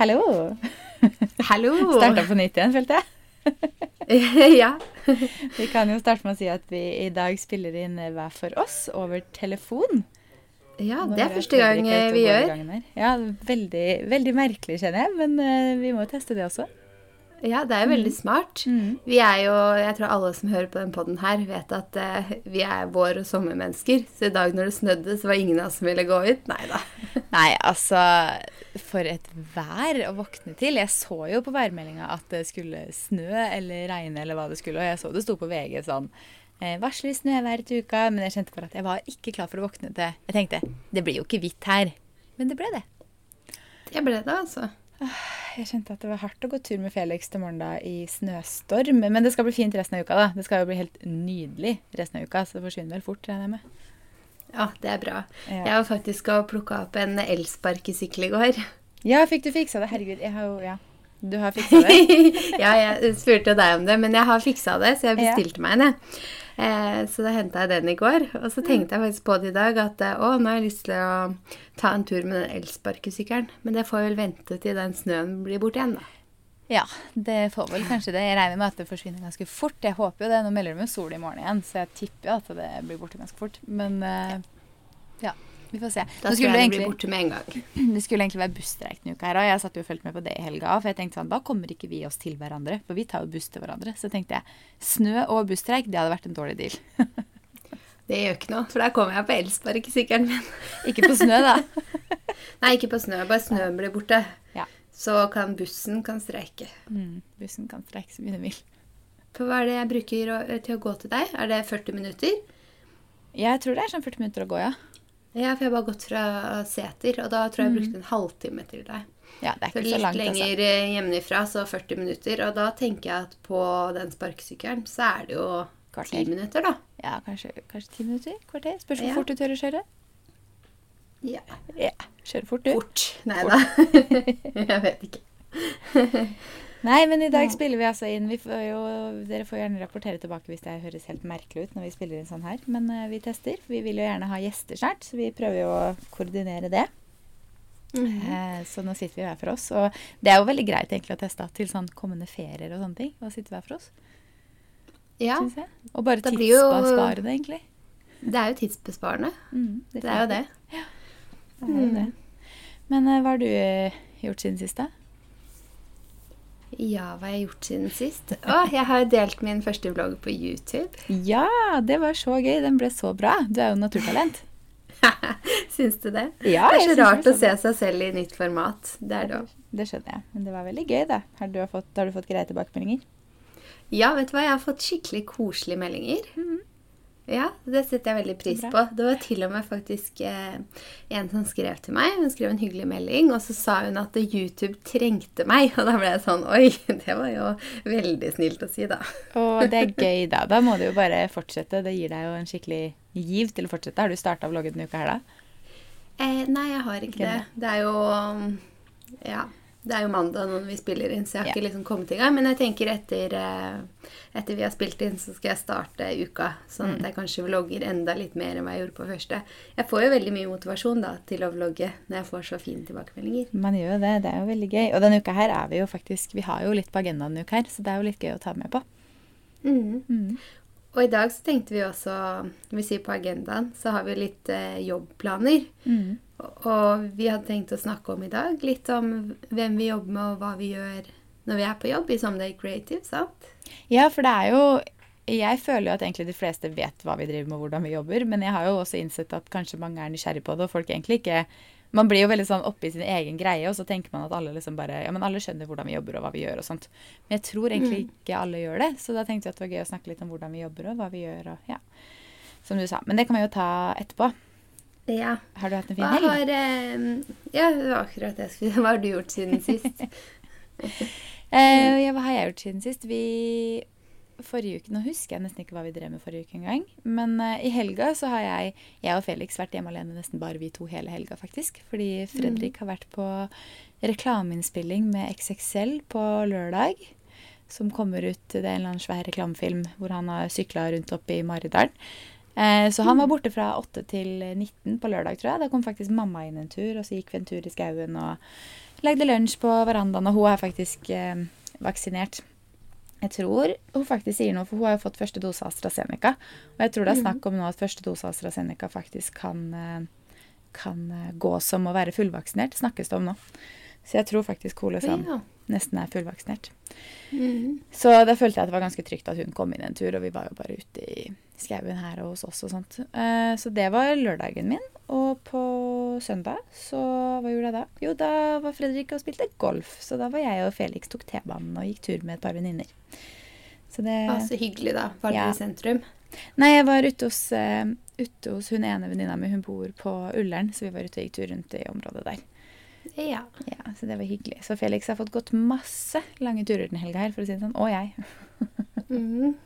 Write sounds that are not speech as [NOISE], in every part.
Hallo! Hallo! [LAUGHS] Starta på nytt igjen, følte jeg. [LAUGHS] ja. [LAUGHS] Vi kan jo starte med å si at vi i dag spiller inn hver for oss over telefon. Ja, det er første gang og vi gjør. Ja, veldig, veldig merkelig, kjenner jeg. Men uh, vi må teste det også. Ja, det er jo veldig smart. Mm. Vi er jo, jeg tror alle som hører på den podden her, vet at uh, vi er vår- og sommermennesker. Så i dag når det snødde, så var ingen av oss som ville gå ut. Nei da. [LAUGHS] Nei, altså For et vær å våkne til. Jeg så jo på værmeldinga at det skulle snø eller regne eller hva det skulle, og jeg så det sto på VG sånn eh, Varsler snøvær til uka. Men jeg kjente bare at jeg var ikke klar for å våkne til Jeg tenkte det blir jo ikke hvitt her. Men det ble det. Det ble det, altså. Jeg kjente at det var hardt å gå tur med Felix til morgendag i snøstorm. Men det skal bli fint resten av uka, da. Det skal jo bli helt nydelig resten av uka, så det forsvinner vel fort, regner jeg med. Ja, det er bra. Ja. Jeg var faktisk og plukka opp en elsparkesykkel i går. Ja, fikk du fiksa det? Herregud, jeg har jo Ja. Du har fiksa det? [LAUGHS] ja, jeg spurte deg om det, men jeg har fiksa det, så jeg Ja. bestilte meg en. jeg. Eh, så da henta jeg den i går. Og så tenkte jeg faktisk på det i dag at eh, å, nå har jeg lyst til å ta en tur med den elsparkesykkelen. Men det får jeg vel vente til den snøen blir borte igjen, da. Ja, det får vel kanskje det. Jeg regner med at det forsvinner ganske fort. Jeg håper jo det. Nå melder de jo sol i morgen igjen, så jeg tipper at det blir borte ganske fort. Men eh, ja, vi får se. Da skulle jeg egentlig, bli borte med en gang. [CLEARS THROAT] det skulle egentlig være busstreik denne uka her, og jeg satt jo og fulgte med på det i helga. For jeg tenkte sånn, da kommer ikke vi oss til hverandre, for vi tar jo buss til hverandre. Så tenkte jeg snø og busstreik, det hadde vært en dårlig deal. [LAUGHS] Det gjør ikke noe, for der kommer jeg på elsparkesykkelen min. [LAUGHS] ikke på snø, da. [LAUGHS] Nei, ikke på snø, bare snøen blir borte. Ja. Så kan bussen kan streike. Mm, bussen kan streike så mye den vil. For hva er det jeg bruker til å gå til deg? Er det 40 minutter? Jeg tror det er sånn 40 minutter å gå, ja. Ja, for jeg har bare gått fra Seter, og da tror jeg jeg brukte en halvtime til deg. Ja, det er ikke Så litt så langt, lenger altså. eh, hjemmefra, så 40 minutter. Og da tenker jeg at på den sparkesykkelen så er det jo ti 10 minutter, da. Ja, kanskje, kanskje ti minutter? Kvarter? Spørs hvor Ja. fort du tør å kjøre. Ja. Ja, kjøre fort, du. Fort. Nei da. [LAUGHS] jeg vet ikke. [LAUGHS] Nei, men i dag spiller vi altså inn vi får jo, Dere får gjerne rapportere tilbake hvis det høres helt merkelig ut når vi spiller inn sånn her. Men uh, vi tester. Vi vil jo gjerne ha gjester snart, så vi prøver jo å koordinere det. Eh, så nå sitter vi hver for oss. Og det er jo veldig greit egentlig å teste til sånn kommende ferier og sånne ting. Å sitte hver for oss, Ja. Og bare tidsbesparende, egentlig. det er jo tidsbesparende. Mm, Det er jo det. Ja, Det er jo det. Men uh, hva har du gjort siden sist, da? Ja, hva har jeg gjort siden sist? Å, jeg har jo delt min første vlogg på YouTube. Ja, det var så gøy. Den ble så bra. Du er jo naturtalent. [LAUGHS] Syns du det? Ja, det er så rart å se seg selv i nytt format. Det er det òg. Det skjønner jeg. Men det var veldig gøy, da. Har du fått, har du fått greie tilbakemeldinger? Ja, vet du hva? Jeg har fått skikkelig koselige meldinger. Ja, det setter jeg veldig pris på. Det var til og med faktisk eh, en som skrev til meg. Hun skrev en hyggelig melding, og så sa hun at YouTube trengte meg. [LAUGHS] Og da ble jeg sånn Oi, det var jo veldig snilt å si, da. Og det er [LAUGHS] gøy, da. Da må du jo bare fortsette. Det gir deg jo en skikkelig giv til å fortsette. Har du starta vloggen denne uka her, da? Eh, nei, jeg har ikke det. Det er jo um, Ja. Det er jo mandag når vi spiller inn, så jeg har ikke liksom kommet i gang. Men jeg tenker etter, eh, etter vi har spilt inn, så skal jeg starte uka. Sånn Mm. at jeg kanskje vlogger enda litt mer enn hva jeg gjorde på første. Jeg får jo veldig mye motivasjon da til å vlogge når jeg får så fine tilbakemeldinger. Man gjør jo det. Det er jo veldig gøy. Og denne uka her er vi jo faktisk Vi har jo litt på agendaen denne uka her, så det er jo litt gøy å ta med på. Mhm. Mm. Og i dag så tenkte vi også, vi sier på agendaen, så har vi litt eh, jobbplaner. Mm. Og- Og vi hadde tenkt å snakke om i dag litt om hvem vi jobber med, og hva vi gjør når vi er på jobb i Someday Creative, sant? Ja, for det er jo Jeg føler jo at egentlig de fleste vet hva vi driver med og hvordan vi jobber, men jeg har jo også innsett at kanskje mange er nysgjerrig på det, og folk egentlig ikke Man blir jo veldig sånn oppe i sin egen greie, og så tenker man at alle liksom bare Ja, men alle skjønner hvordan vi jobber og hva vi gjør og sånt. Men jeg tror egentlig ikke alle gjør det, så da tenkte jeg at det var gøy å snakke litt om hvordan vi jobber og hva vi gjør og ja. Som du sa. Men det kan vi jo ta etterpå. Ja. Har du hatt en fin helg? har eh, Ja, det var akkurat det jeg skulle [LAUGHS] Hva har du gjort siden sist? [LAUGHS] Eh, ja, hva har jeg gjort siden sist? Vi Forrige uke, Nå husker jeg nesten ikke hva vi drev med forrige uke engang. Men uh, i helga så har jeg jeg og Felix vært hjemme alene nesten bare vi to hele helga, faktisk. Fordi Fredrik har vært på reklameinnspilling med XXL på lørdag. Som kommer ut Det er en eller annen svær reklamefilm hvor han har sykla rundt oppe i Maridalen. Eh, så han var borte fra 8 til 19 på lørdag, tror jeg. Da kom faktisk mamma inn en tur, og så gikk vi en tur i skauen og Lagde lunsj på verandaen, og hun er faktisk eh, vaksinert. Jeg tror hun faktisk sier noe, for hun har jo fått første dose AstraZeneca. Og jeg tror det er snakk om nå at første dose AstraZeneca faktisk kan, eh, kan eh, gå som å være fullvaksinert, snakkes det om nå. Så jeg tror faktisk liksom Ja. nesten er fullvaksinert. Mm. Så da følte jeg at det var ganske trygt at hun kom inn en tur, og vi var jo bare ute i skauen her og hos oss og sånt. Eh, Så det var lørdagen min. Og på søndag, så hva gjorde jeg da? Jo, da var Fredrik og spilte golf. Så da var jeg og Felix tok T-banen og gikk tur med et par venninner. Så det Ja, så hyggelig, da. Var dere Ja. i sentrum? Nei, jeg var ute hos, eh, ute hos hun ene venninna mi. Hun bor på Ullern, så vi var ute og gikk tur rundt i området der. Ja. Ja, Så det var hyggelig. Så Felix har fått gått masse lange turer den helga her, for å si det sånn. Og jeg. [LAUGHS] Mhm.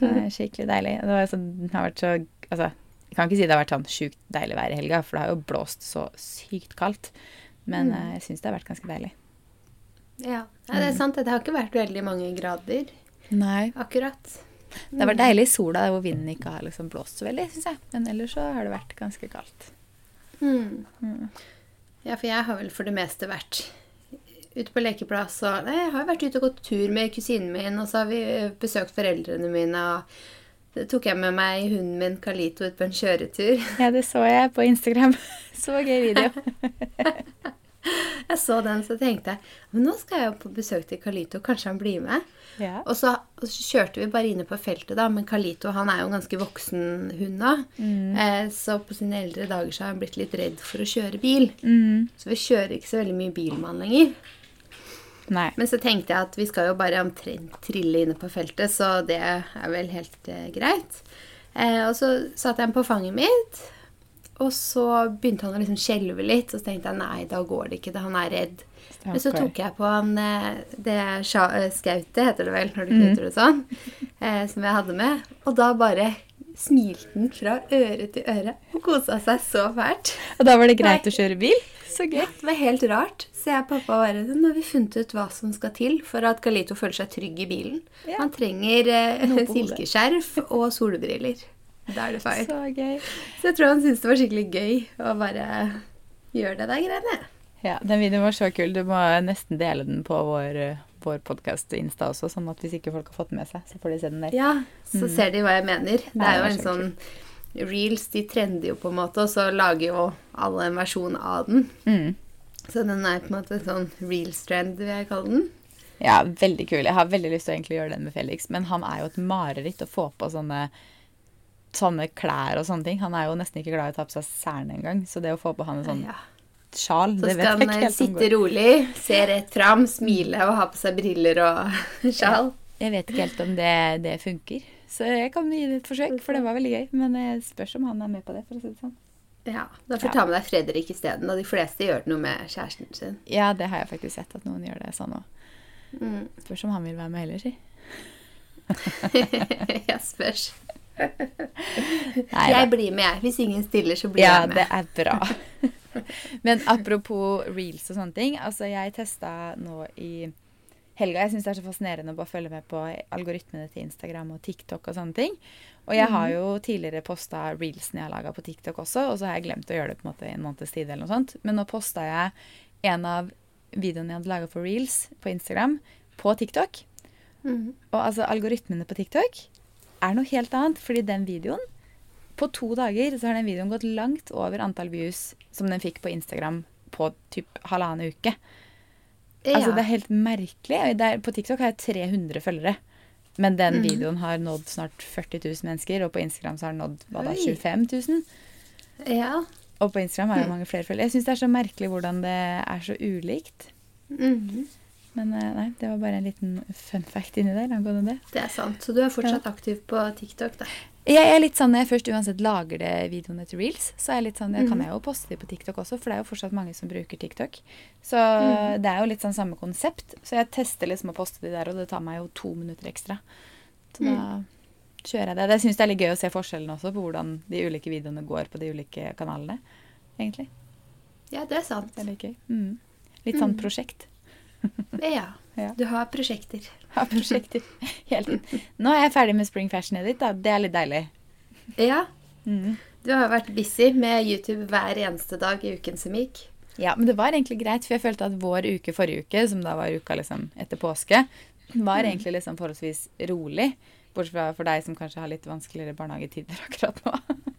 Det er skikkelig deilig. Det, sånn, det har vært så Altså, jeg kan ikke si det har vært sånn sjukt deilig vær i helga, for det har jo blåst så sykt kaldt. Men Mm. eh, jeg syns det har vært ganske deilig. ja. ja, det er sant. Det har ikke vært veldig mange grader Nei. akkurat. Det har vært deilig i sola hvor vinden ikke har liksom blåst så veldig, syns jeg. Men ellers så har det vært ganske kaldt. Mm. Mm. Ja, for jeg har vel for det meste vært ute på lekeplass. Og nei, jeg har vært ute og gått tur med kusinen min, og så har vi besøkt foreldrene mine. og det tok jeg med meg hunden min Kalito ut på en kjøretur. [LAUGHS] Ja, det så jeg på Instagram. [LAUGHS] Så gøy video. [LAUGHS] Jeg så den, så tenkte jeg men nå skal jeg jo på besøk til Kalito, kanskje han blir med? Ja. Og så, og så kjørte vi bare inne på feltet, da, men Kalito han er jo en ganske voksen hund nå. Mm. Eh, så på sine eldre dager så har han blitt litt redd for å kjøre bil. Mm. Så vi kjører ikke så veldig mye bil med han lenger. Nei. Men så tenkte jeg at vi skal jo bare omtrent trille inne på feltet, så det er vel helt eh, greit. Eh, og så satte jeg ham på fanget mitt, og så begynte han å liksom skjelve litt. Og så tenkte jeg nei, da går det ikke, da han er redd. Men så tok jeg på han eh, det sja- eh, skautet, heter det vel, når du knytter det sånn, eh, som jeg hadde med. Og da bare smilte han fra øre til øre og kosa seg så fælt. Og da var det greit Nei. å kjøre bil? Så gøy. Ja, det var helt rart. Så jeg og pappa bare Nå har vi funnet ut hva som skal til for at Galito føler seg trygg i bilen. Ja. Han trenger eh, silkeskjerf og solbriller. Da er det feil. Så gøy. Så jeg tror han syntes det var skikkelig gøy å bare gjøre det der greiene. Ja, den videoen var så kul. Du må nesten dele den på vår, eh, vår podkast Insta også, sånn at hvis ikke folk har fått med seg, så får de se den der. Ja, så ser de hva jeg mener. Det er jo en sånn Reels de trender jo på en måte, og så lager jo alle en versjon av den. Mm. Så den er på en måte en sånn reels-trend, vil jeg kalle den. Ja, veldig kul. Jeg har veldig lyst til å gjøre den med Felix, men han er jo et mareritt å få på sånne, sånne klær og sånne ting. Han er jo nesten ikke glad i å ta på seg selen engang, så det å få på han en sånn Ja. Sjal, Så det vet skal han eh, sitte rolig, se rett fram, smile og ha på seg briller og [LAUGHS] sjal. Jeg vet ikke helt om det, det funker. Så jeg kan gi det et forsøk, for det var veldig gøy. Men jeg spørs om han er med på det, for å si det sånn. Ja, Da får du Ja. ta med deg Fredrik isteden. Og de fleste gjør noe med kjæresten sin. Ja, det har jeg faktisk sett at noen gjør det sånn òg. Mm. Spørs om han vil være med heller, si. [LAUGHS] jeg spørs. Nei, Jeg blir med, jeg. Hvis ingen stiller, så blir Ja, jeg med. Ja, det er bra. [LAUGHS] Men apropos reels og sånne ting. Altså, jeg testa nå i helga. Jeg syns det er så fascinerende å bare følge med på algoritmene til Instagram og TikTok og sånne ting. Og jeg har jo tidligere posta reelsene jeg har laga på TikTok også, og så har jeg glemt å gjøre det på en måte i en måneds tid eller noe sånt. Men nå posta jeg en av videoene jeg hadde laga for reels på Instagram, på TikTok. Mm. Og altså, algoritmene på TikTok er noe helt annet, fordi den videoen På to dager så har den videoen gått langt over antall views som den fikk på Instagram på typ halvannen uke. Ja. Altså, det er helt merkelig. Er, på TikTok har jeg 300 følgere. Men den mm. videoen har nådd snart 40 000 mennesker, og på Instagram så har den nådd hva da, 25 000. ja. Og på Instagram er det Mhm. mange flere følgere. Jeg syns det er så merkelig hvordan det er så ulikt. Mm. Men eh, nei, det var bare en liten fun fact inni der angående det. Det er sant. Så du er fortsatt aktiv på TikTok, da? Jeg er litt sånn, Når jeg først uansett lager det videoene til reels, så er jeg litt sånn, jeg kan Mhm. jeg jo poste det på TikTok også, for det er jo fortsatt mange som bruker TikTok. Så mm. det er jo litt sånn samme konsept. Så jeg tester liksom å poste de der, og det tar meg jo to minutter ekstra. Så da kjører jeg det. Jeg syns det er litt gøy å se forskjellen også på hvordan de ulike videoene går på de ulike kanalene. Egentlig. Ja, det er sant. Det er litt gøy. Mm. Litt sånn Mhm. prosjekt. [LAUGHS] Ja. Du har prosjekter. [LAUGHS] Har prosjekter hele tiden. Nå er jeg ferdig med spring fashionet ditt, da. Det er litt deilig. Ja. Mm. Du har vært busy med YouTube hver eneste dag i uken som gikk. Ja, men det var egentlig greit, for jeg følte at vår uke forrige uke, som da var uka liksom etter påske, var egentlig liksom forholdsvis rolig. Bortsett fra for deg som kanskje har litt vanskeligere barnehagetider [LAUGHS] akkurat nå.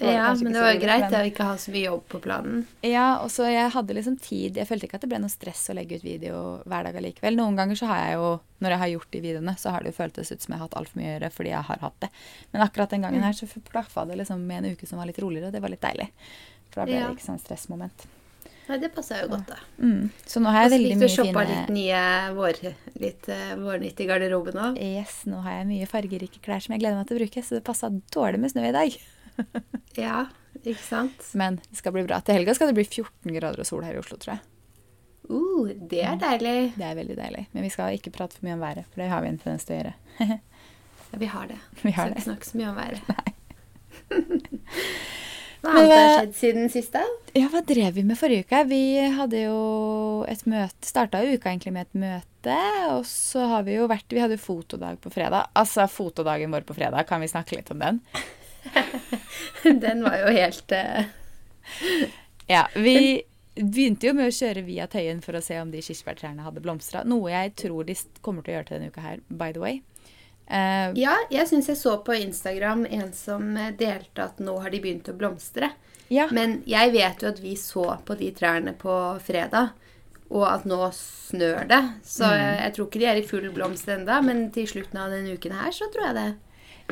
Ja, men det var jo greit å ikke ha så mye jobb på planen. Ja, og så jeg hadde liksom tid. Jeg følte ikke at det ble noe stress å legge ut video hver dag allikevel. Noen ganger så har jeg jo, når jeg har gjort de videoene, så har det jo føltes ut som jeg har hatt altfor mye å gjøre fordi jeg har hatt det. Men akkurat den gangen her så plaffa det liksom med en uke som var litt roligere, og det var litt deilig. For da ble Ja. det ikke sånn stressmoment. Nei, det passa jo godt, da. Mm. Så nå har Og jeg så veldig fikk du mye shoppa fine litt nye vår, litt eh, vårnytt i garderoben òg. Yes, nå har jeg mye fargerike klær som jeg gleder meg til å bruke, så det passa dårlig med snø i dag. [LAUGHS] Ja, ikke sant? Men det skal bli bra. Til helga skal det bli 14 grader og sol her i Oslo, tror jeg. Uh, det er deilig. Det er veldig deilig. Men vi skal ikke prate for mye om været, for det har vi en tendens til å gjøre. Ja, vi har det. [LAUGHS] Vi har Skal ikke snakke så mye om været. [LAUGHS] Nei. Hva annet har skjedd siden sist? Ja, hva drev vi med forrige uke? Vi hadde jo et møte Starta uka egentlig med et møte, og så har vi jo vært Vi hadde fotodag på fredag. Altså fotodagen vår på fredag, kan vi snakke litt om den? [LAUGHS] Den var jo helt uh... Ja, vi begynte jo med å kjøre via Tøyen for å se om de kirsebærtrærne hadde blomstra. Noe jeg tror de kommer til å gjøre til denne uka her, by the way. Uh, Ja, jeg syns jeg så på Instagram en som eh, delte at nå har de begynt å blomstre. ja. Men jeg vet jo at vi så på de trærne på fredag, og at nå snør det. Så Mm. jeg, jeg tror ikke de er i full blomst ennå, men til slutten av denne uken her så tror jeg det.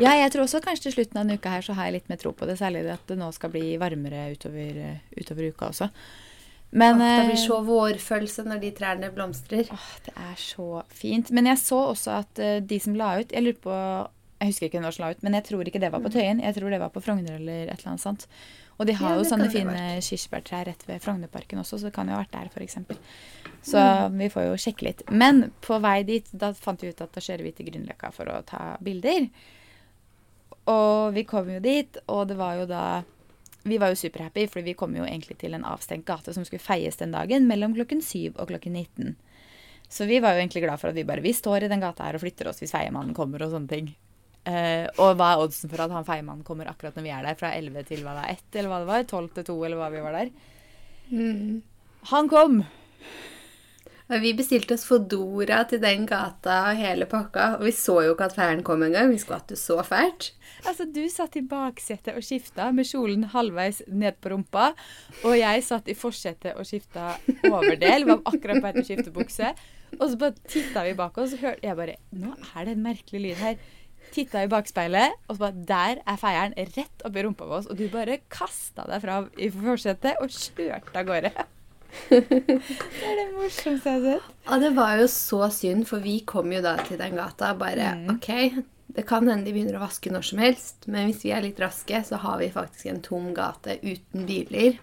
Ja, jeg tror også kanskje til slutten av denne uka her så har jeg litt mer tro på det. Særlig at det nå skal bli varmere utover, eh, utover uka også. Men Åh, det blir eh, så vårfølelse når de trærne blomstrer. Åh, det er så fint. Men jeg så også at eh, de som la ut Jeg lurer på Jeg husker ikke hvem som la ut, men jeg tror ikke det var på Tøyen. Jeg tror det var på Frogner eller et eller annet sånt. Og de har Ja, jo sånne det fine kirsebærtrær rett ved Frognerparken også, så det kan jo ha vært der, f.eks. Så vi får jo sjekke litt. Men på vei dit, da fant vi ut at da kjører vi til Grünerløkka for å ta bilder. Og vi kom jo dit, og det var jo da Vi var jo superhappy, for vi kom jo egentlig til en avstengt gate som skulle feies den dagen, mellom klokken syv og klokken 19. Så vi var jo egentlig glad for at vi bare Vi står i den gata her og flytter oss hvis feiemannen kommer og sånne ting. Uh, og hva er oddsen for at han feiemannen kommer akkurat når vi er der? Fra 11 til hva det er, 1, eller hva det var? 12 til 2, eller hva vi var der? Mm. Han kom! Vi bestilte oss Fodora til den gata og hele pakka, og vi så jo ikke at feieren kom engang. Vi skvatt jo så fælt. Altså, du satt i baksetet og skifta med kjolen halvveis ned på rumpa. Og jeg satt i forsetet og skifta overdel. Var akkurat på vei til å skifte bukse. Og så bare titta vi bak oss, og hørte jeg bare Nå er det en merkelig lyd her. Titta i bakspeilet, og så bare Der er feieren rett oppi rumpa på oss. Og du bare kasta deg fra i forsetet og kjørte av gårde. [LAUGHS] Det er det morsomste jeg har sett. Og det var jo så synd, for vi kom jo da til den gata bare bare Ok, det kan hende de begynner å vaske når som helst, men hvis vi er litt raske, så har vi faktisk en tom gate uten biler.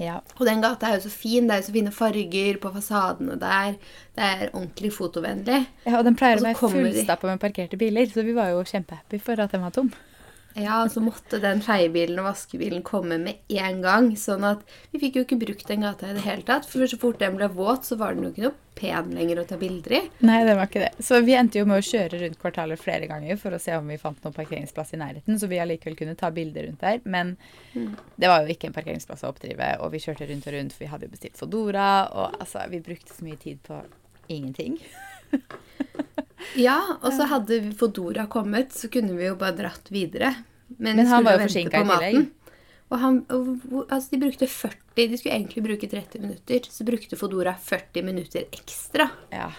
Ja. Og den gata er jo så fin. Det er jo så fine farger på fasadene der. Det er ordentlig fotovennlig. ja, og den pleier å være fullstappa med parkerte biler, så vi var jo kjempehappy for at den var tom. Ja, og så måtte den feiebilen og vaskebilen komme med en gang. Sånn at vi fikk jo ikke brukt den gata i det hele tatt. For så fort den ble våt, så var den jo ikke noe pen lenger å ta bilder i. Nei, det var ikke det. Så vi endte jo med å kjøre rundt kvartalet flere ganger for å se om vi fant noen parkeringsplass i nærheten, så vi allikevel kunne ta bilder rundt der. Men det var jo ikke en parkeringsplass å oppdrive, og vi kjørte rundt og rundt, for vi hadde jo bestilt Fodora, og altså, vi brukte så mye tid på ingenting. [LAUGHS] Ja, og så hadde Fodora kommet, så kunne vi jo bare dratt videre. Men, Men han var jo forsinka i tillegg. Og han, og, altså de brukte 40, de skulle egentlig bruke 30 minutter, så brukte Fodora 40 minutter ekstra. Ja,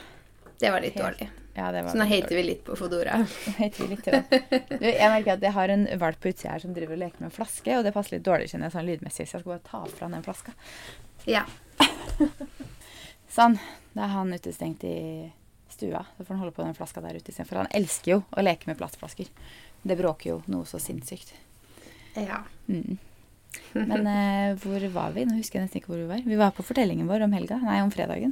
Det var litt Helt dårlig. ja det var Så nå hater vi litt på Fodora. hater [LAUGHS] vi litt. til Du, jeg merker at jeg har en valp på utsida her som driver og leker med en flaske, og det passer litt dårlig kjenner jeg sånn lydmessig, så jeg skal bare ta fra den flaska. Ja. [LAUGHS] Sånn. Da er han utestengt i stua. Så får han holde på den flaska der ute istedenfor. Han elsker jo å leke med plastflasker. Det bråker jo noe så sinnssykt. ja. Mm. Men eh, hvor var vi? Nå husker jeg nesten ikke hvor vi var. Vi var på fortellingen vår om helga. Nei, om fredagen.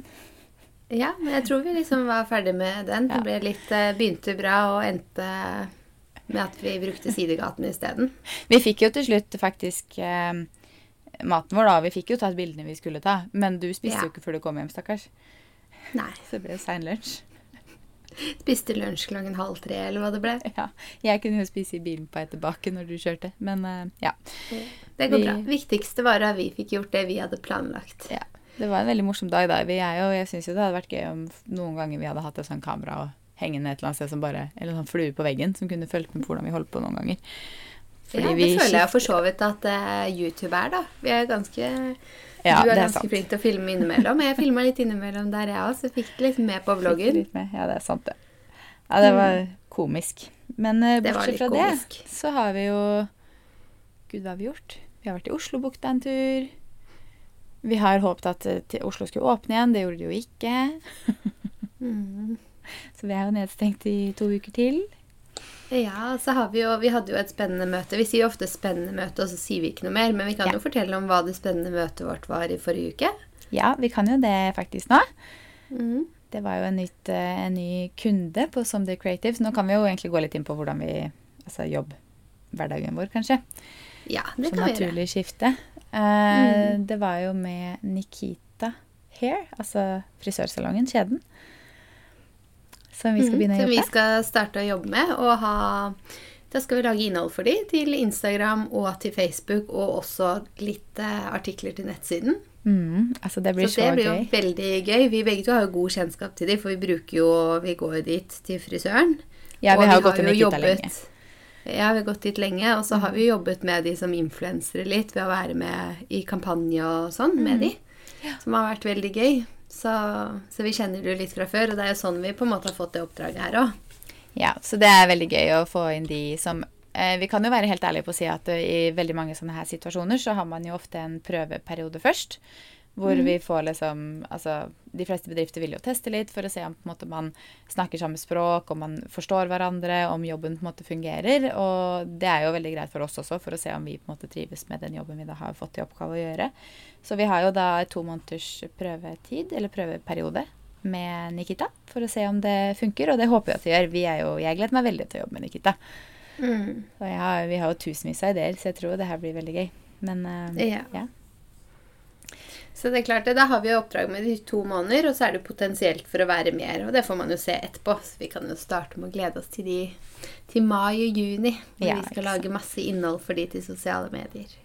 Ja, men jeg tror vi liksom var ferdig med den. Ja. Det litt, eh, begynte bra og endte med at vi brukte sidegaten isteden. Vi fikk jo til slutt faktisk eh, maten vår, da. Vi fikk jo tatt bildene vi skulle ta. Men du spiste Ja. jo ikke før du kom hjem, stakkars. Nei. [LAUGHS] Så det ble sein lunsj. Spiste lunsj klokken halv tre, eller hva det ble. Ja, Jeg kunne jo spise i bilen på vei tilbake når du kjørte, men eh, ja. Det går Vi- bra. Viktigste var at vi fikk gjort det vi hadde planlagt. ja. Det var en veldig morsom dag da. Vi er jo, jeg syns jo det hadde vært gøy om noen ganger vi hadde hatt et sånt kamera og hengende et eller annet sted som bare Eller sånn flue på veggen som kunne fulgt med på hvordan vi holdt på noen ganger. Fordi ja, det vi føler jeg for så vidt at uh, YouTube er, da. Vi er ganske Ja, Du er, det er ganske sant. flink til å filme innimellom. Jeg filma litt innimellom der, jeg òg, så fikk litt med på vloggen. Litt med. Ja, det er sant, det. Ja, det var komisk. Men uh, bortsett fra det, komisk. så har vi jo Gud, hva har vi gjort? Vi har vært i Oslobukta en tur. Vi har håpet at eh, Oslo skulle åpne igjen. Det gjorde det jo ikke. Mm. [LAUGHS] Så vi er jo nedstengt i to uker til. Ja, så har vi jo Vi hadde jo et spennende møte. Vi sier jo ofte 'spennende møte', og så sier vi ikke noe mer. Men vi kan Ja. jo fortelle om hva det spennende møtet vårt var i forrige uke. Ja, vi kan jo det faktisk nå. Mm. Det var jo en, nytt, eh, en ny kunde på Someday Creative. Så nå kan vi jo egentlig gå litt inn på hvordan vi Altså jobbhverdagen vår, kanskje. Ja, det Som kan vi gjøre. naturlig skifte. mm. Det var jo med Nikita Hair, altså frisørsalongen, kjeden. Som vi skal begynne å jobbe med. Som Mm, vi skal starte å jobbe med. Og ha Da skal vi lage innhold for de til Instagram og til Facebook, og også litt eh, artikler til nettsiden. Mm, altså det blir så så, det blir jo gøy. veldig gøy. Vi begge to har jo god kjennskap til de, for vi bruker jo Vi går jo dit til frisøren. Ja, vi og har jo gått dit Nikita lenge. Ja, vi har gått dit lenge, og så har vi jobbet med de som influensere litt ved å være med i kampanje og sånn Mm. med de, som har vært veldig gøy. Så, så vi kjenner jo litt fra før, og det er jo sånn vi på en måte har fått det oppdraget her òg. Ja, så det er veldig gøy å få inn de som eh, Vi kan jo være helt ærlige på å si at eh, i veldig mange sånne her situasjoner så har man jo ofte en prøveperiode først. Hvor vi får liksom Altså, de fleste bedrifter vil jo teste litt for å se om måte man snakker samme språk, om man forstår hverandre, om jobben på en måte fungerer. Og det er jo veldig greit for oss også, for å se om vi på en måte trives med den jobben vi da har fått i oppgave å gjøre. Så vi har jo da to måneders prøvetid, eller prøveperiode, med Nikita for å se om det funker, og det håper vi at det gjør. Vi er jo, jeg gleder meg veldig til å jobbe med Nikita. Mm. Og jeg har, vi har jo tusenvis av ideer, så jeg tror det her blir veldig gøy. Men uh, Ja. ja. Så det er klart det, Da har vi oppdrag med det i to måneder, og så er det potensielt for å være mer. Og det får man jo se etterpå. Så vi kan jo starte med å glede oss til, de, til mai og juni. Hvor Ja, vi skal lage masse innhold for de til sosiale medier.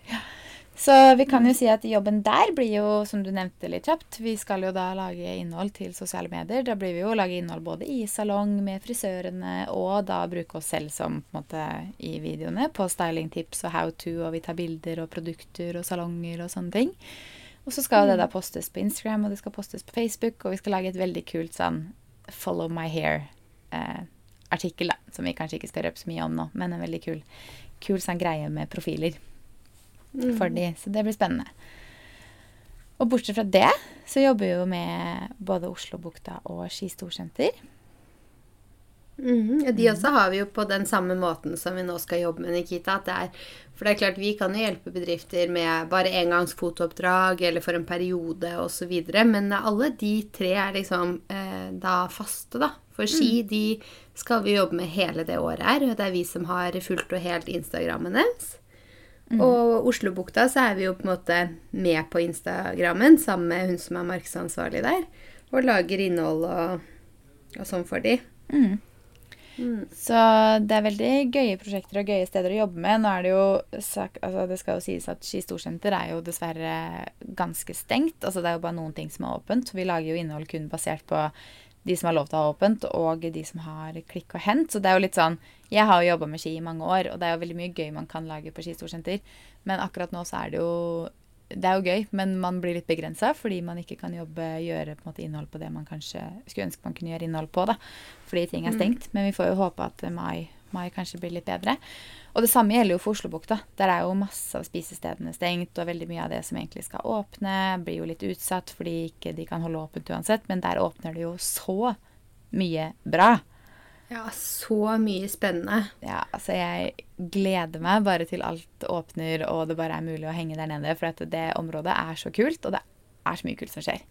Så vi kan jo si at jobben der blir jo, som du nevnte litt kjapt, vi skal jo da lage innhold til sosiale medier. Da blir vi jo lage innhold både i salong med frisørene, og da bruke oss selv som på en måte i videoene på stylingtips og how to, og vi tar bilder og produkter og salonger og sånne ting. Og så skal det da postes på Instagram, og det skal postes på Facebook, og vi skal lage et veldig kult sånn Follow my hair-artikkel, da. Som vi kanskje ikke skal røpe så mye om nå, men en veldig kul, kul sånn greie med profiler for de, så det blir spennende. Og bortsett fra det, så jobber vi jo med både Oslobukta og Ski Storsenter. Mhm, ja, De også har vi jo på den samme måten som vi nå skal jobbe med Nikita. At det er, for det er klart Vi kan jo hjelpe bedrifter med bare engangs fotooppdrag eller for en periode osv. Men alle de tre er liksom eh, da faste, da. For ski de skal vi jobbe med hele det året her. Og det er vi som har fullt og helt Instagrammen deres. Og Oslobukta så er vi jo på en måte med på Instagrammen sammen med hun som er markedsansvarlig der. Og lager innhold og, og sånn for de. Så det er veldig gøye prosjekter og gøye steder å jobbe med. Nå er det jo altså Det skal jo sies at Ski Storsenter er jo dessverre ganske stengt. Altså Det er jo bare noen ting som er åpent. Vi lager jo innhold kun basert på de som har lov til å ha åpent, og de som har klikk og hent. Så det er jo litt sånn Jeg har jo jobba med ski i mange år, og det er jo veldig mye gøy man kan lage på Ski Storsenter. Men akkurat nå så er det jo Det er jo gøy, men man blir litt begrensa fordi man ikke kan jobbe, gjøre på måte innhold på det man kanskje skulle ønske man kunne gjøre innhold på. da, Fordi ting er stengt. Men vi får jo håpe at mai, mai kanskje blir litt bedre. Og det samme gjelder jo for Oslobukta. Der er jo masse av spisestedene stengt, og veldig mye av det som egentlig skal åpne, blir jo litt utsatt fordi ikke de kan holde åpent uansett. Men der åpner det jo så mye bra. Ja, så mye spennende. Ja, altså jeg gleder meg bare til alt åpner og det bare er mulig å henge der nede. For at det området er så kult, og det er så mye kult som skjer.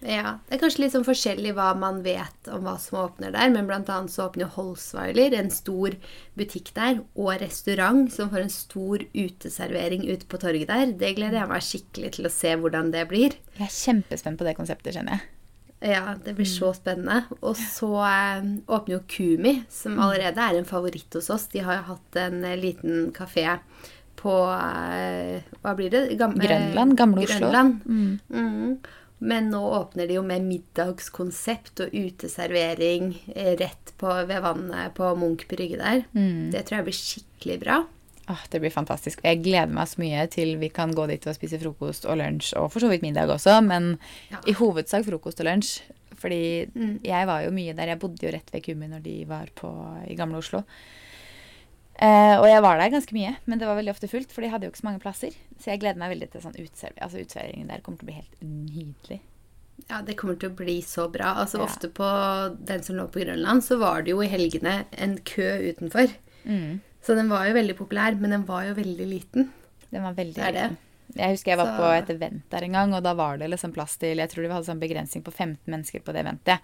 Ja, Det er kanskje litt sånn forskjellig hva man vet om hva som åpner der, men annet så åpner Holsweiler, en stor butikk der, og restaurant som får en stor uteservering ute på torget der. Det gleder jeg meg skikkelig til å se hvordan det blir. Jeg er kjempespent på det konseptet, kjenner jeg. Ja, det blir så spennende. Og så eh, åpner jo Kumi, som allerede er en favoritt hos oss. De har jo hatt en eh, liten kafé på eh, Hva blir det? Gam- eh, Grønland, Gamle Oslo. Grønland. Mm. Men nå åpner de jo med middagskonsept og uteservering rett på, ved vannet på Munch brygge der. Mm. Det tror jeg blir skikkelig bra. Åh, det blir fantastisk. Jeg gleder meg så mye til vi kan gå dit og spise frokost og lunsj, og for så vidt middag også, men Ja. i hovedsak frokost og lunsj. Fordi Mm. jeg var jo mye der. Jeg bodde jo rett ved Kumi når de var på, i Gamle Oslo. Eh, og jeg var der ganske mye, men det var veldig ofte fullt, for de hadde jo ikke så mange plasser. Så jeg gleder meg veldig til sånn uteservering. Altså utserveringen der kommer til å bli helt nydelig. Ja, det kommer til å bli så bra. Altså Ja. Ofte på den som lå på Grønland, så var det jo i helgene en kø utenfor. Mm. Så den var jo veldig populær, men den var jo veldig liten. Den var veldig liten. Jeg husker jeg var Så- på et event der en gang, og da var det liksom plass til Jeg tror de hadde sånn begrensning på 15 mennesker på det eventet.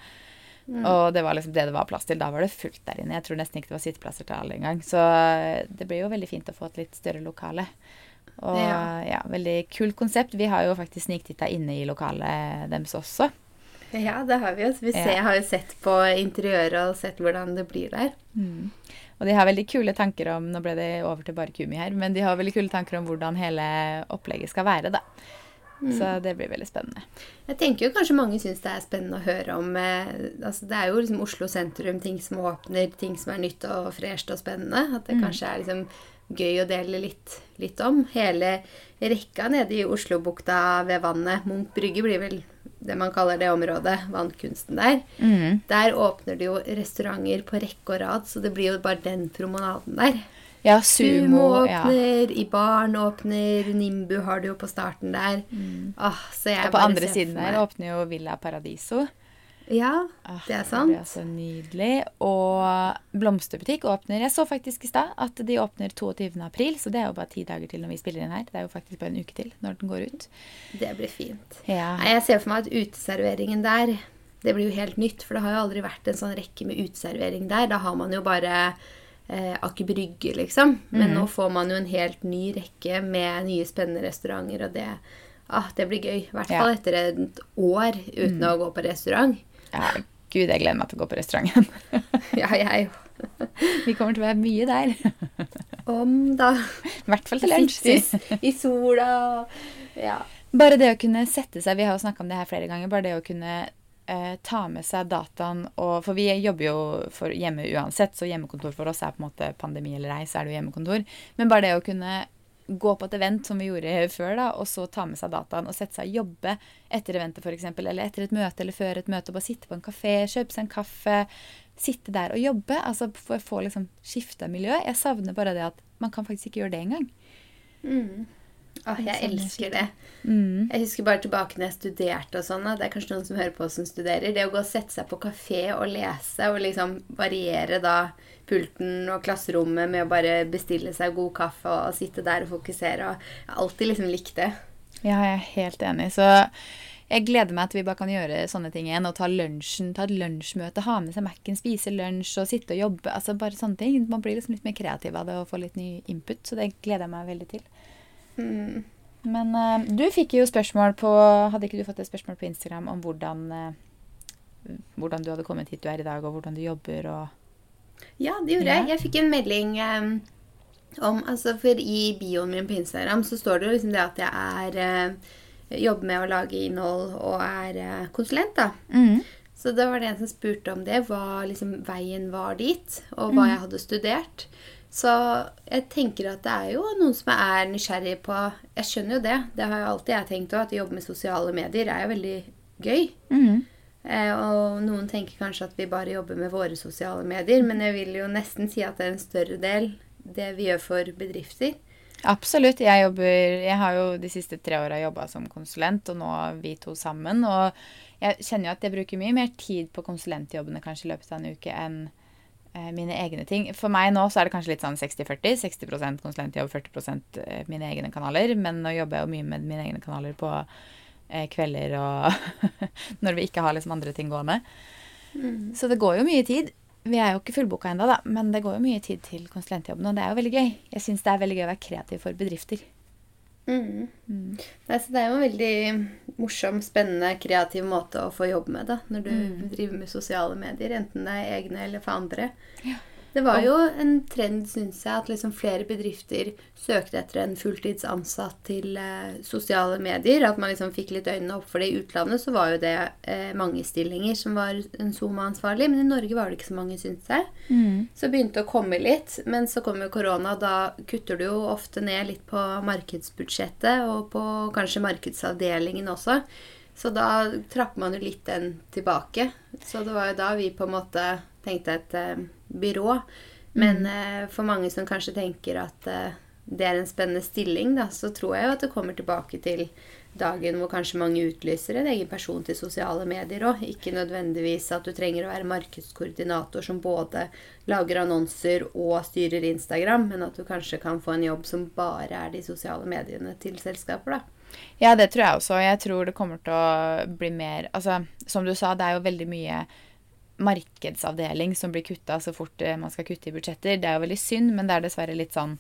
Mm. Og det var liksom det det var plass til. Da var det fullt der inne. Jeg tror nesten ikke det var sitteplasser til alle engang. Så eh, det blir jo veldig fint å få et litt større lokale. Og Ja. ja, veldig kult konsept. Vi har jo faktisk sniktitta inne i lokalet deres også. Ja, det har vi jo. Vi Vi Ja. har jo sett på interiøret og sett hvordan det blir der. Og de har veldig kule tanker om Nå ble det over til bare Kumi her, men de har veldig kule tanker om hvordan hele opplegget skal være, da. Mm. Så det blir veldig spennende. Jeg tenker jo kanskje mange syns det er spennende å høre om eh, altså Det er jo liksom Oslo sentrum, ting som åpner, ting som er nytt og fresht og spennende. At det kanskje er liksom gøy å dele litt, litt om. Hele rekka nede i Oslobukta ved vannet, Munch brygge blir vel det man kaller det området, vannkunsten der. Mm. Der åpner det jo restauranter på rekke og rad, så det blir jo bare den promenaden der. Ja, Sumo sumo. Ja. åpner, I baren åpner, Nimbu har du jo på starten der. Åh, så jeg Mm. Og på andre siden der åpner jo Villa Paradiso. Ja, Ah, det er Det er blir altså nydelig. Og blomsterbutikk åpner Jeg så faktisk i stad at de åpner 22. april, så det er jo bare ti dager til når vi spiller inn her. Det er jo faktisk bare en uke til når den går ut. Det blir fint. Ja. Jeg ser for meg at uteserveringen der Det blir jo helt nytt, for det har jo aldri vært en sånn rekke med uteservering der. Da har man jo bare eh, Aker Brygge, liksom. Men nå får man jo en helt ny rekke med nye, spennende restauranter, og det ah, Det blir gøy. I hvert Ja. etter et år uten å gå på restaurant. Ja. Gud, jeg gleder meg til å gå på restauranten. [LAUGHS] Ja, jeg vi kommer til å være mye der. om, da. I hvert fall til lunsj. i sola Ja. Bare det å kunne sette seg Vi har jo snakka om det her flere ganger. Bare det å kunne eh, ta med seg dataen og For vi jobber jo for hjemme uansett, så hjemmekontor for oss er på en måte pandemi eller ei, så er det jo hjemmekontor. Men bare det å kunne gå på et event som vi gjorde før, da, og så ta med seg dataen og sette seg og jobbe etter eventet f.eks., eller etter et møte eller før et møte, og bare sitte på en kafé, kjøpe seg en kaffe, sitte der og jobbe. Altså for å få liksom skifta miljø. Jeg savner bare det at man kan faktisk ikke gjøre det engang. Åh, jeg elsker det. Mm. Jeg husker bare tilbake når jeg studerte og sånn. Det er kanskje noen som hører på som studerer. Det å gå og sette seg på kafé og lese og liksom variere da pulten og klasserommet med å bare bestille seg god kaffe og sitte der og fokusere. Og jeg har alltid liksom likt det. Ja, jeg er helt enig. Så jeg gleder meg til vi bare kan gjøre sånne ting igjen. Og ta lunsjen, ta et lunsjmøte, ha med seg Mac-en, spise lunsj og sitte og jobbe. Altså bare sånne ting. Man blir liksom litt mer kreativ av det og får litt ny input, så det gleder jeg meg veldig til. Mm. Men uh, du fikk jo spørsmål på Hadde ikke du fått et spørsmål på Instagram om hvordan, uh, hvordan du hadde kommet hit du er i dag, og hvordan du jobber og Ja, det gjorde Ja. jeg. Jeg fikk en melding um, om altså For i bioen min på Instagram så står det jo liksom det at jeg er uh, jobber med å lage innhold og er konsulent, da. Så det var det en som spurte om det, hva liksom veien var dit, og hva jeg hadde studert. Så jeg tenker at det er jo noen som er nysgjerrig på Jeg skjønner jo det. Det har jo alltid jeg tenkt òg, at å jobbe med sosiale medier er jo veldig gøy. Eh, og noen tenker kanskje at vi bare jobber med våre sosiale medier, men jeg vil jo nesten si at det er en større del det vi gjør for bedrifter. Absolutt. Jeg, jobber, jeg har jo de siste tre åra jobba som konsulent, og nå vi to sammen. Og jeg kjenner jo at jeg bruker mye mer tid på konsulentjobbene kanskje i løpet av en uke enn mine egne ting. For meg nå så er det kanskje litt sånn 60-40. 60%, konsulentjobb, 40 eh, mine egne kanaler. Men nå jobber jeg jo mye med mine egne kanaler på eh, kvelder og [LAUGHS] når vi ikke har liksom andre ting gående. Så det går jo mye tid. Vi er jo ikke fullboka ennå, da, men det går jo mye tid til konsulentjobben, og det er jo veldig gøy. Jeg syns det er veldig gøy å være kreativ for bedrifter. Mm. Nei, så det er jo en veldig morsom, spennende, kreativ måte å få jobb med da, når du driver med sosiale medier, enten det er egne eller for andre. Det var jo en trend, syns jeg, at liksom flere bedrifter søkte etter en fulltidsansatt til eh, sosiale medier. At man liksom fikk litt øynene opp for det. I utlandet så var jo det eh, mange stillinger som var en SoMe-ansvarlig, men i Norge var det ikke så mange, syns jeg. Så begynte det å komme litt, men så kom jo korona. Da kutter du jo ofte ned litt på markedsbudsjettet, og på kanskje markedsavdelingen også. Så da trapper man jo litt den tilbake. Så det var jo da vi på en måte tenkte et uh, byrå. Men uh, for mange som kanskje tenker at uh, det er en spennende stilling, da, så tror jeg jo at det kommer tilbake til dagen hvor kanskje mange utlyser en egen person til sosiale medier òg. Ikke nødvendigvis at du trenger å være markedskoordinator som både lager annonser og styrer Instagram, men at du kanskje kan få en jobb som bare er de sosiale mediene til selskaper, da. Ja, det tror jeg også. Jeg tror det kommer til å bli mer Altså, som du sa, det er jo veldig mye markedsavdeling som blir kutta så fort eh, man skal kutte i budsjetter. Det er jo veldig synd, men det er dessverre litt sånn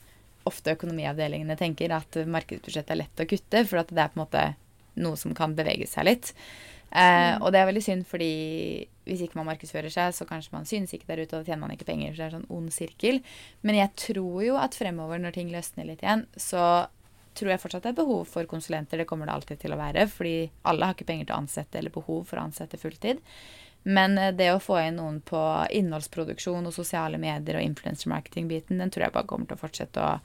ofte økonomiavdelingene tenker at markedsbudsjettet er lett å kutte, for at det er på en måte noe som kan bevege seg litt. Eh, og det er veldig synd, fordi hvis ikke man markedsfører seg, så kanskje man synes ikke der ute, og da tjener man ikke penger. Så det er en sånn ond sirkel. Men jeg tror jo at fremover, når ting løsner litt igjen, så tror jeg fortsatt det er behov for konsulenter. Det kommer det alltid til å være, fordi alle har ikke penger til å ansette eller behov for å ansette fulltid. Men eh, det å få inn noen på innholdsproduksjon og sosiale medier og influencer marketing-biten, den tror jeg bare kommer til å fortsette å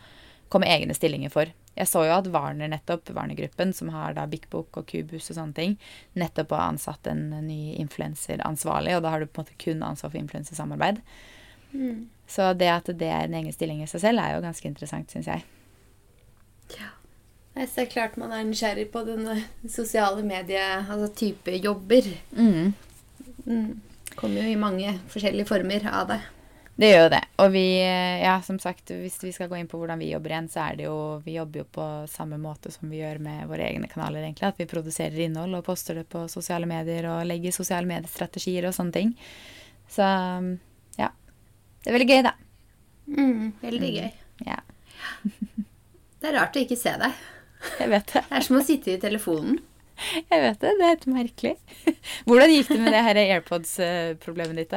komme egne stillinger for. Jeg så jo at Warner nettopp, Warner-gruppen, som har da Big Book og Cubus og sånne ting, nettopp har ansatt en ny influenseransvarlig, og da har du på en måte kun ansvar for influensersamarbeid. Så det at det er en egen stilling i seg selv, er jo ganske interessant, syns jeg. Nei, så det klart man er nysgjerrig på den sosiale medie, altså type jobber. Mm. Mm. Kommer jo i mange forskjellige former av det. Det gjør jo det. Og vi, eh, ja, som sagt, hvis vi skal gå inn på hvordan vi jobber igjen, så er det jo Vi jobber jo på samme måte som vi gjør med våre egne kanaler, egentlig. At vi produserer innhold og poster det på sosiale medier og legger sosiale mediestrategier og sånne ting. Så ja. Det er veldig gøy, da. Mm, veldig gøy. Ja, [LAUGHS] Det er rart å ikke se deg. [LAUGHS] jeg vet det. Det er som å sitte i telefonen. Jeg vet det. Det er helt merkelig. [LAUGHS] Hvordan gikk det med det her AirPods-problemet ditt?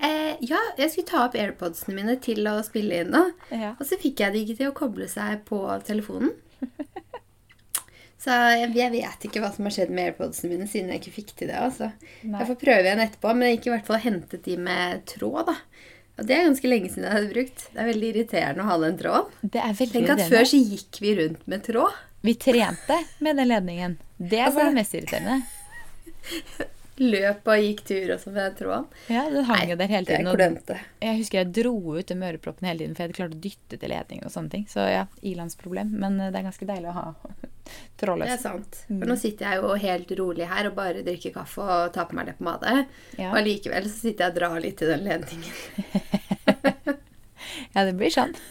Eh, ja, jeg skulle ta opp AirPodsene mine til å spille inn nå. Ja. Og så fikk jeg det ikke til å koble seg på telefonen. [LAUGHS] Så jeg, jeg vet ikke hva som har skjedd med AirPodsene mine siden jeg ikke fikk til det. altså. Nei. Jeg får prøve igjen etterpå, men jeg gikk i hvert fall hentet de med tråd. da. Og det er ganske lenge siden jeg hadde brukt. Det er veldig irriterende å ha den tråden. Det er veldig Tenk at før så gikk vi rundt med tråd. Vi trente med den ledningen. Det er Altså- det mest irriterende. [LAUGHS] Løp og gikk tur og sånn med tror tråden. Ja, den hang jo der hele det tiden. Og jeg husker jeg dro ut den øreproppen hele tiden, for jeg hadde klart å dytte til ledningen og sånne ting. Så ja, ilandsproblem. Men eh, det er ganske deilig å ha [LAUGHS] Det er sant. Mm. For nå sitter jeg jo helt rolig her og bare drikker kaffe og tar på meg leppepomade. Ja. Og allikevel så sitter jeg og drar litt i den ledningen. [LAUGHS] ja, det blir sånn. [LAUGHS]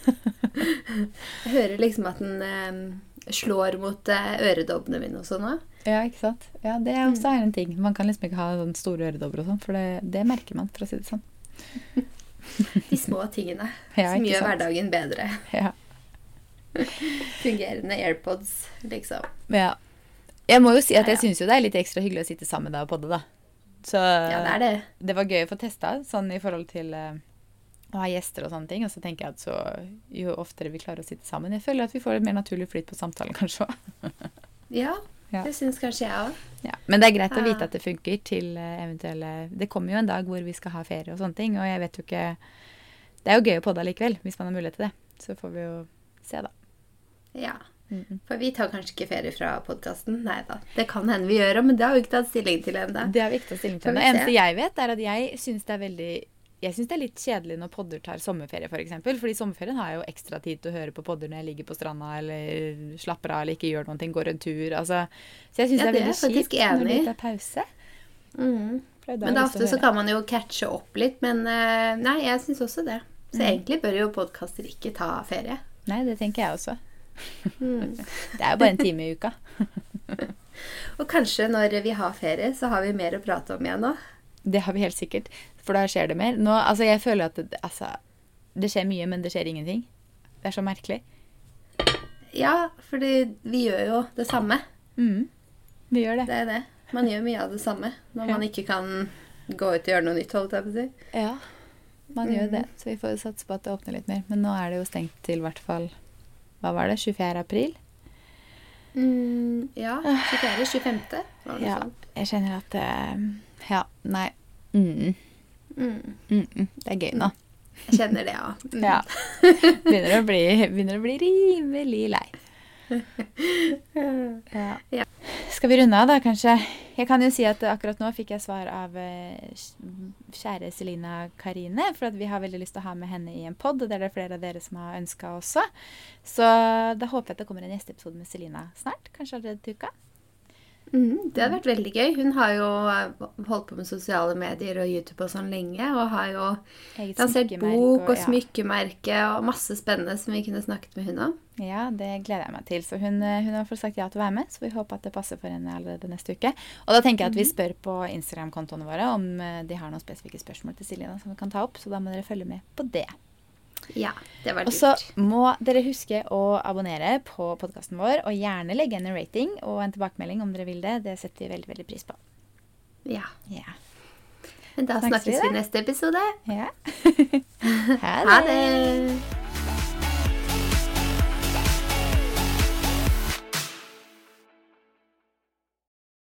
Jeg hører liksom at den eh, slår mot eh, øredobbene mine og sånn òg. Ja, ikke sant? Ja, det er også en ting. Man kan liksom ikke ha sånne store øredobber og sånn, for det, det merker man, for å si det sånn. [LAUGHS] De små tingene [LAUGHS] Ja, som gjør sant? hverdagen bedre. [LAUGHS] Ja. Fungerende AirPods, liksom. ja. Jeg må jo si at jeg syns jo det er litt ekstra hyggelig å sitte sammen med deg og podde, da. Så Ja, det er det. det var gøy å få testa, sånn i forhold til eh, å ha gjester og sånne ting. Og så tenker jeg at så, jo oftere vi klarer å sitte sammen Jeg føler at vi får et mer naturlig flyt på samtalen, [LAUGHS] kanskje òg. Ja, Ja. det syns kanskje jeg òg. Ja. Men det er greit å vite at det funker til eh, eventuelle Det kommer jo en dag hvor vi skal ha ferie og sånne ting, og jeg vet jo ikke Det er jo gøy å podde likevel, hvis man har mulighet til det. Så får vi jo se, da. Ja. For vi tar kanskje ikke ferie fra podkasten. Nei da. Det kan hende vi gjør, men det har vi ikke tatt stilling til ennå. Det har vi ikke tatt stilling til. ennå. Det eneste jeg vet, er at jeg syns det er veldig jeg synes det er litt kjedelig når podder tar sommerferie, f.eks. For eksempel. Fordi sommerferien har jeg jo ekstra tid til å høre på podder når jeg ligger på stranda eller slapper av eller ikke gjør noen ting, går en tur. Altså. Så jeg syns Ja, det er det er veldig kjipt når enig i. det tar pause. Mm. Da Men det da ofte så kan man jo catche opp litt. Men eh, nei, jeg syns også det. Så Mm. egentlig bør jo podkaster ikke ta ferie. Nei, det tenker jeg også. Mm. [LAUGHS] Det er jo bare en time i uka. [LAUGHS] Og kanskje når vi har ferie, så har vi mer å prate om igjen nå. Det har vi helt sikkert. For da skjer det mer. Nå, altså, jeg føler at det, altså, det skjer mye, men det skjer ingenting. Det er så merkelig. Ja, fordi vi gjør jo det samme. Mm. Vi gjør det. Det er det. Man gjør mye av det samme når Ja. man ikke kan gå ut og gjøre noe nytt, holdt jeg på å si. Ja, man gjør det. Så vi får satse på at det åpner litt mer. Men nå er det jo stengt til i hvert fall Hva var det? 24. april? Mm, ja. 24. 25. Var det Ja. sånn? Jeg kjenner at eh, Ja, nei. Mm. Mm. Mm -mm. Det er gøy nå. Jeg kjenner det, ja. [LAUGHS] Ja. Begynner å bli, begynner å bli rimelig lei. Ja. Ja. Skal vi runde av, da, kanskje? Jeg kan jo si at akkurat nå fikk jeg svar av eh, kjære Selina Karine, for at vi har veldig lyst til å ha med henne i en pod, og det er det flere av dere som har ønska også. Så da håper jeg at det kommer en gjesteepisode med Selina snart. Kanskje allerede til uka. Mm, det hadde vært veldig gøy. Hun har jo eh, holdt på med sosiale medier og YouTube og sånn lenge, og har jo Eget lansert bok og og smykkemerke og masse spennende som vi kunne snakket med hun om. Ja, det gleder jeg meg til. Så hun, eh, hun har fått sagt ja til å være med, så vi håper at det passer for henne allerede neste uke. Og da tenker jeg at vi spør på Instagram-kontoene våre om eh, de har noen spesifikke spørsmål til Silje da, som vi kan ta opp, så da må dere følge med på det. Ja, det var Og så må dere huske å abonnere på podkasten vår, og gjerne legge igjen en rating og en tilbakemelding om dere vil det. Det setter vi veldig, veldig pris på. Ja. Ja. Men da Snakkes vi snakkes vi i neste episode. ja. [LAUGHS] Ha det!